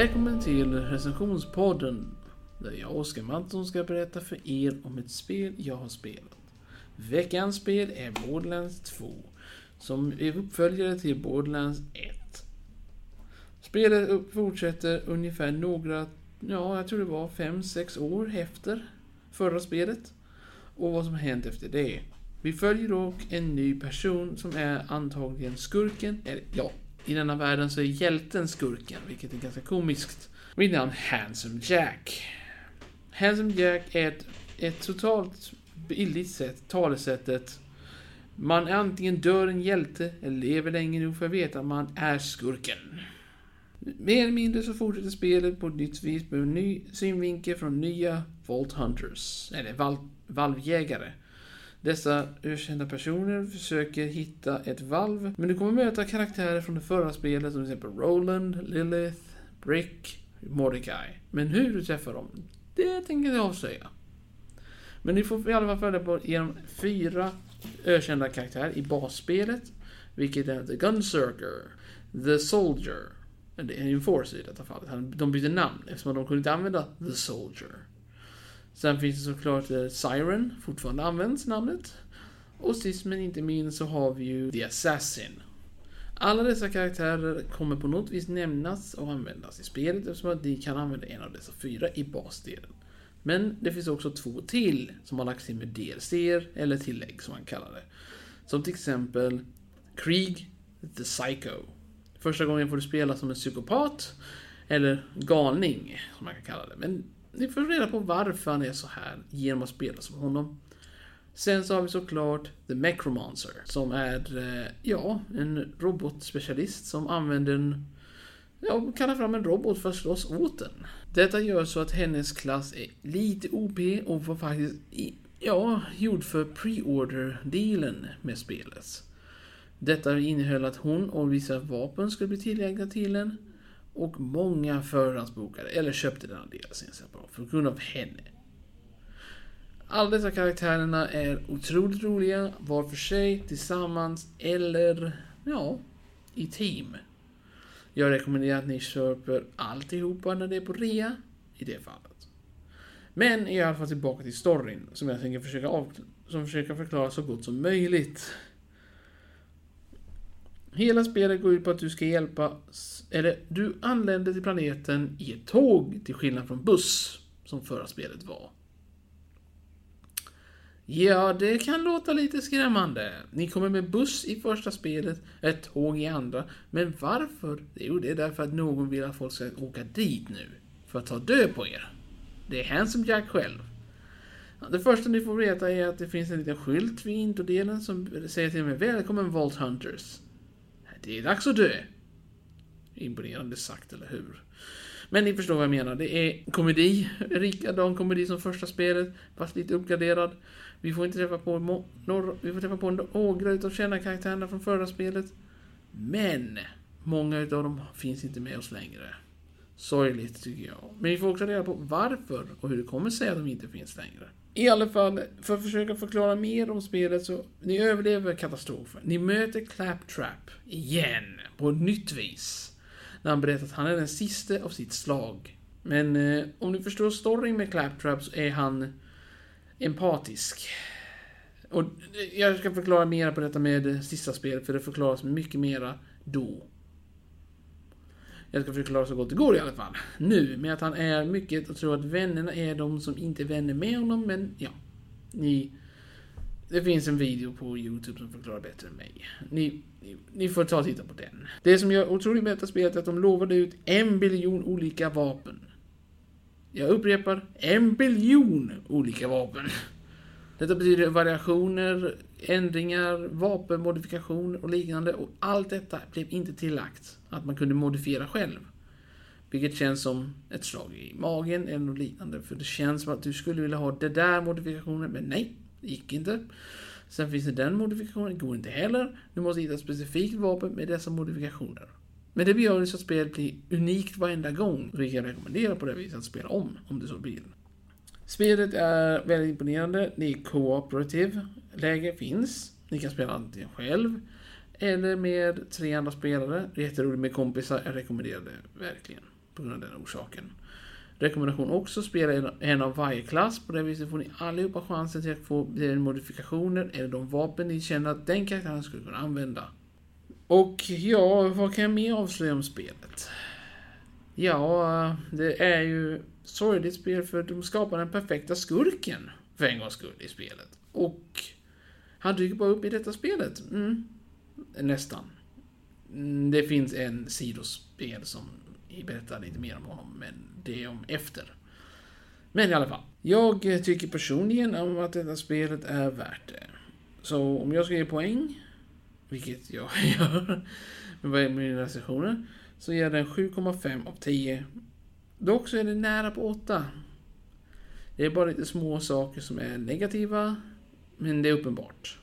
Välkommen till recensionspodden. Där jag, Oskar Mattsson, ska berätta för er om ett spel jag har spelat. Veckans spel är Borderlands 2. Som är uppföljare till Borderlands 1. Spelet fortsätter ungefär några, ja jag tror det var 5-6 år efter förra spelet. Och vad som har hänt efter det. Vi följer dock en ny person som är antagligen skurken, eller ja, i denna världen så är hjälten skurken, vilket är ganska komiskt. Mitt namn Handsome Jack. Handsome Jack är ett, ett totalt billigt sätt, talesättet. Man är antingen dör en hjälte eller lever länge nog för att veta att man är skurken. Mer eller mindre så fortsätter spelet på ett nytt vis med en ny synvinkel från nya Vault Hunters, eller val valvjägare. Dessa ökända personer försöker hitta ett valv, men du kommer möta karaktärer från det förra spelet som till exempel Roland, Lilith, Brick, Mordecai. Men hur du träffar dem, det tänker jag inte avslöja. Men ni får i alla fall följa på genom fyra ökända karaktärer i basspelet, vilket är The Gunsurker, The Soldier, det är en Force i detta fallet. De byter namn eftersom de kunde inte använda The Soldier. Sen finns det såklart eh, Siren, fortfarande används namnet. Och sist men inte minst så har vi ju The Assassin. Alla dessa karaktärer kommer på något vis nämnas och användas i spelet eftersom att de kan använda en av dessa fyra i basdelen. Men det finns också två till som har lagts in med DLC eller tillägg som man kallar det. Som till exempel Krieg the Psycho. Första gången får du spela som en psykopat eller galning som man kan kalla det. Men ni får reda på varför han är så här genom att spela som honom. Sen så har vi såklart The Necromancer som är, eh, ja, en robotspecialist som använder en, ja, kallar fram en robot för att slåss åt den. Detta gör så att hennes klass är lite OP och var faktiskt, ja, gjord för pre-order-delen med spelet. Detta innehöll att hon och vissa vapen skulle bli tillgängliga till en. Och många förhandsbokade, eller köpte denna DLC för grund av henne. Alla dessa karaktärerna är otroligt roliga, var för sig, tillsammans eller, ja, i team. Jag rekommenderar att ni köper alltihopa när det är på rea, i det fallet. Men i alla fall tillbaka till storyn, som jag tänker försöka, av, som försöka förklara så gott som möjligt. Hela spelet går ut på att du ska hjälpa, eller du anländer till planeten i ett tåg till skillnad från buss, som förra spelet var. Ja, det kan låta lite skrämmande. Ni kommer med buss i första spelet, ett tåg i andra. Men varför? Jo, det är därför att någon vill att folk ska åka dit nu. För att ta död på er. Det är Handsome Jack själv. Det första ni får veta är att det finns en liten skylt vid introdelen som säger till mig Välkommen Vault Hunters. Det är dags att dö. Imponerande sagt, eller hur? Men ni förstår vad jag menar. Det är komedi, likadan komedi som första spelet, fast lite uppgraderad. Vi får inte träffa på, några, vi får träffa på några utav kända karaktärerna från förra spelet. Men många utav dem finns inte med oss längre. Sorgligt tycker jag. Men vi får också reda på varför och hur det kommer sig att de inte finns längre. I alla fall, för att försöka förklara mer om spelet så, ni överlever katastrofen. Ni möter Claptrap igen, på ett nytt vis. När han berättar att han är den sista av sitt slag. Men eh, om ni förstår storyn med Claptrap så är han empatisk. Och eh, jag ska förklara mer på detta med sista spelet, för det förklaras mycket mera då. Jag ska förklara så gott det går i alla fall. Nu, med att han är mycket och tror att vännerna är de som inte är vänner med honom, men ja. Ni... Det finns en video på YouTube som förklarar bättre än mig. Ni, ni, ni får ta och titta på den. Det som gör otroligt med detta spelet är att de lovade ut en biljon olika vapen. Jag upprepar, en biljon olika vapen. Detta betyder variationer, ändringar, vapenmodifikationer och liknande. Och allt detta blev inte tillagt att man kunde modifiera själv. Vilket känns som ett slag i magen eller något liknande. För det känns som att du skulle vilja ha det där modifikationen, men nej, det gick inte. Sen finns det den modifikationen, det går inte heller. Du måste hitta ett specifikt vapen med dessa modifikationer. Men det gör så att spelet blir unikt varenda gång. Vilket jag rekommenderar på det viset att spela om, om du så vill. Spelet är väldigt imponerande. Det är cooperative. Läge finns. Ni kan spela antingen själv eller med tre andra spelare. Det är jätteroligt med kompisar. Jag rekommenderar det verkligen. på grund av den orsaken. Rekommendation också, spela en av varje klass. På det viset får ni allihopa chansen till att få modifikationer eller de vapen ni känner att den karaktären skulle kunna använda. Och ja, vad kan jag mer avslöja om spelet? Ja, det är ju sorgligt spel för de skapar den perfekta skurken för en gångs skull i spelet. Och han dyker bara upp i detta spelet. Mm, nästan. Mm, det finns en sidospel som berättar lite mer om honom, men det är om efter. Men i alla fall. Jag tycker personligen om att detta spelet är värt det. Så om jag ska ge poäng, vilket jag gör med mina recensioner, så ger den 7,5 av 10. Dock så är det nära på 8. Det är bara lite små saker som är negativa, men det är uppenbart.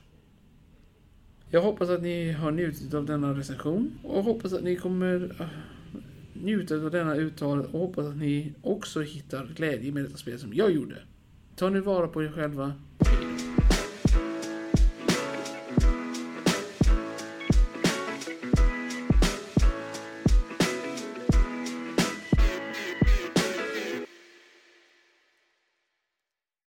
Jag hoppas att ni har njutit av denna recension och hoppas att ni kommer äh, njuta av denna uttal och hoppas att ni också hittar glädje med detta spel som jag gjorde. Ta nu vara på er själva.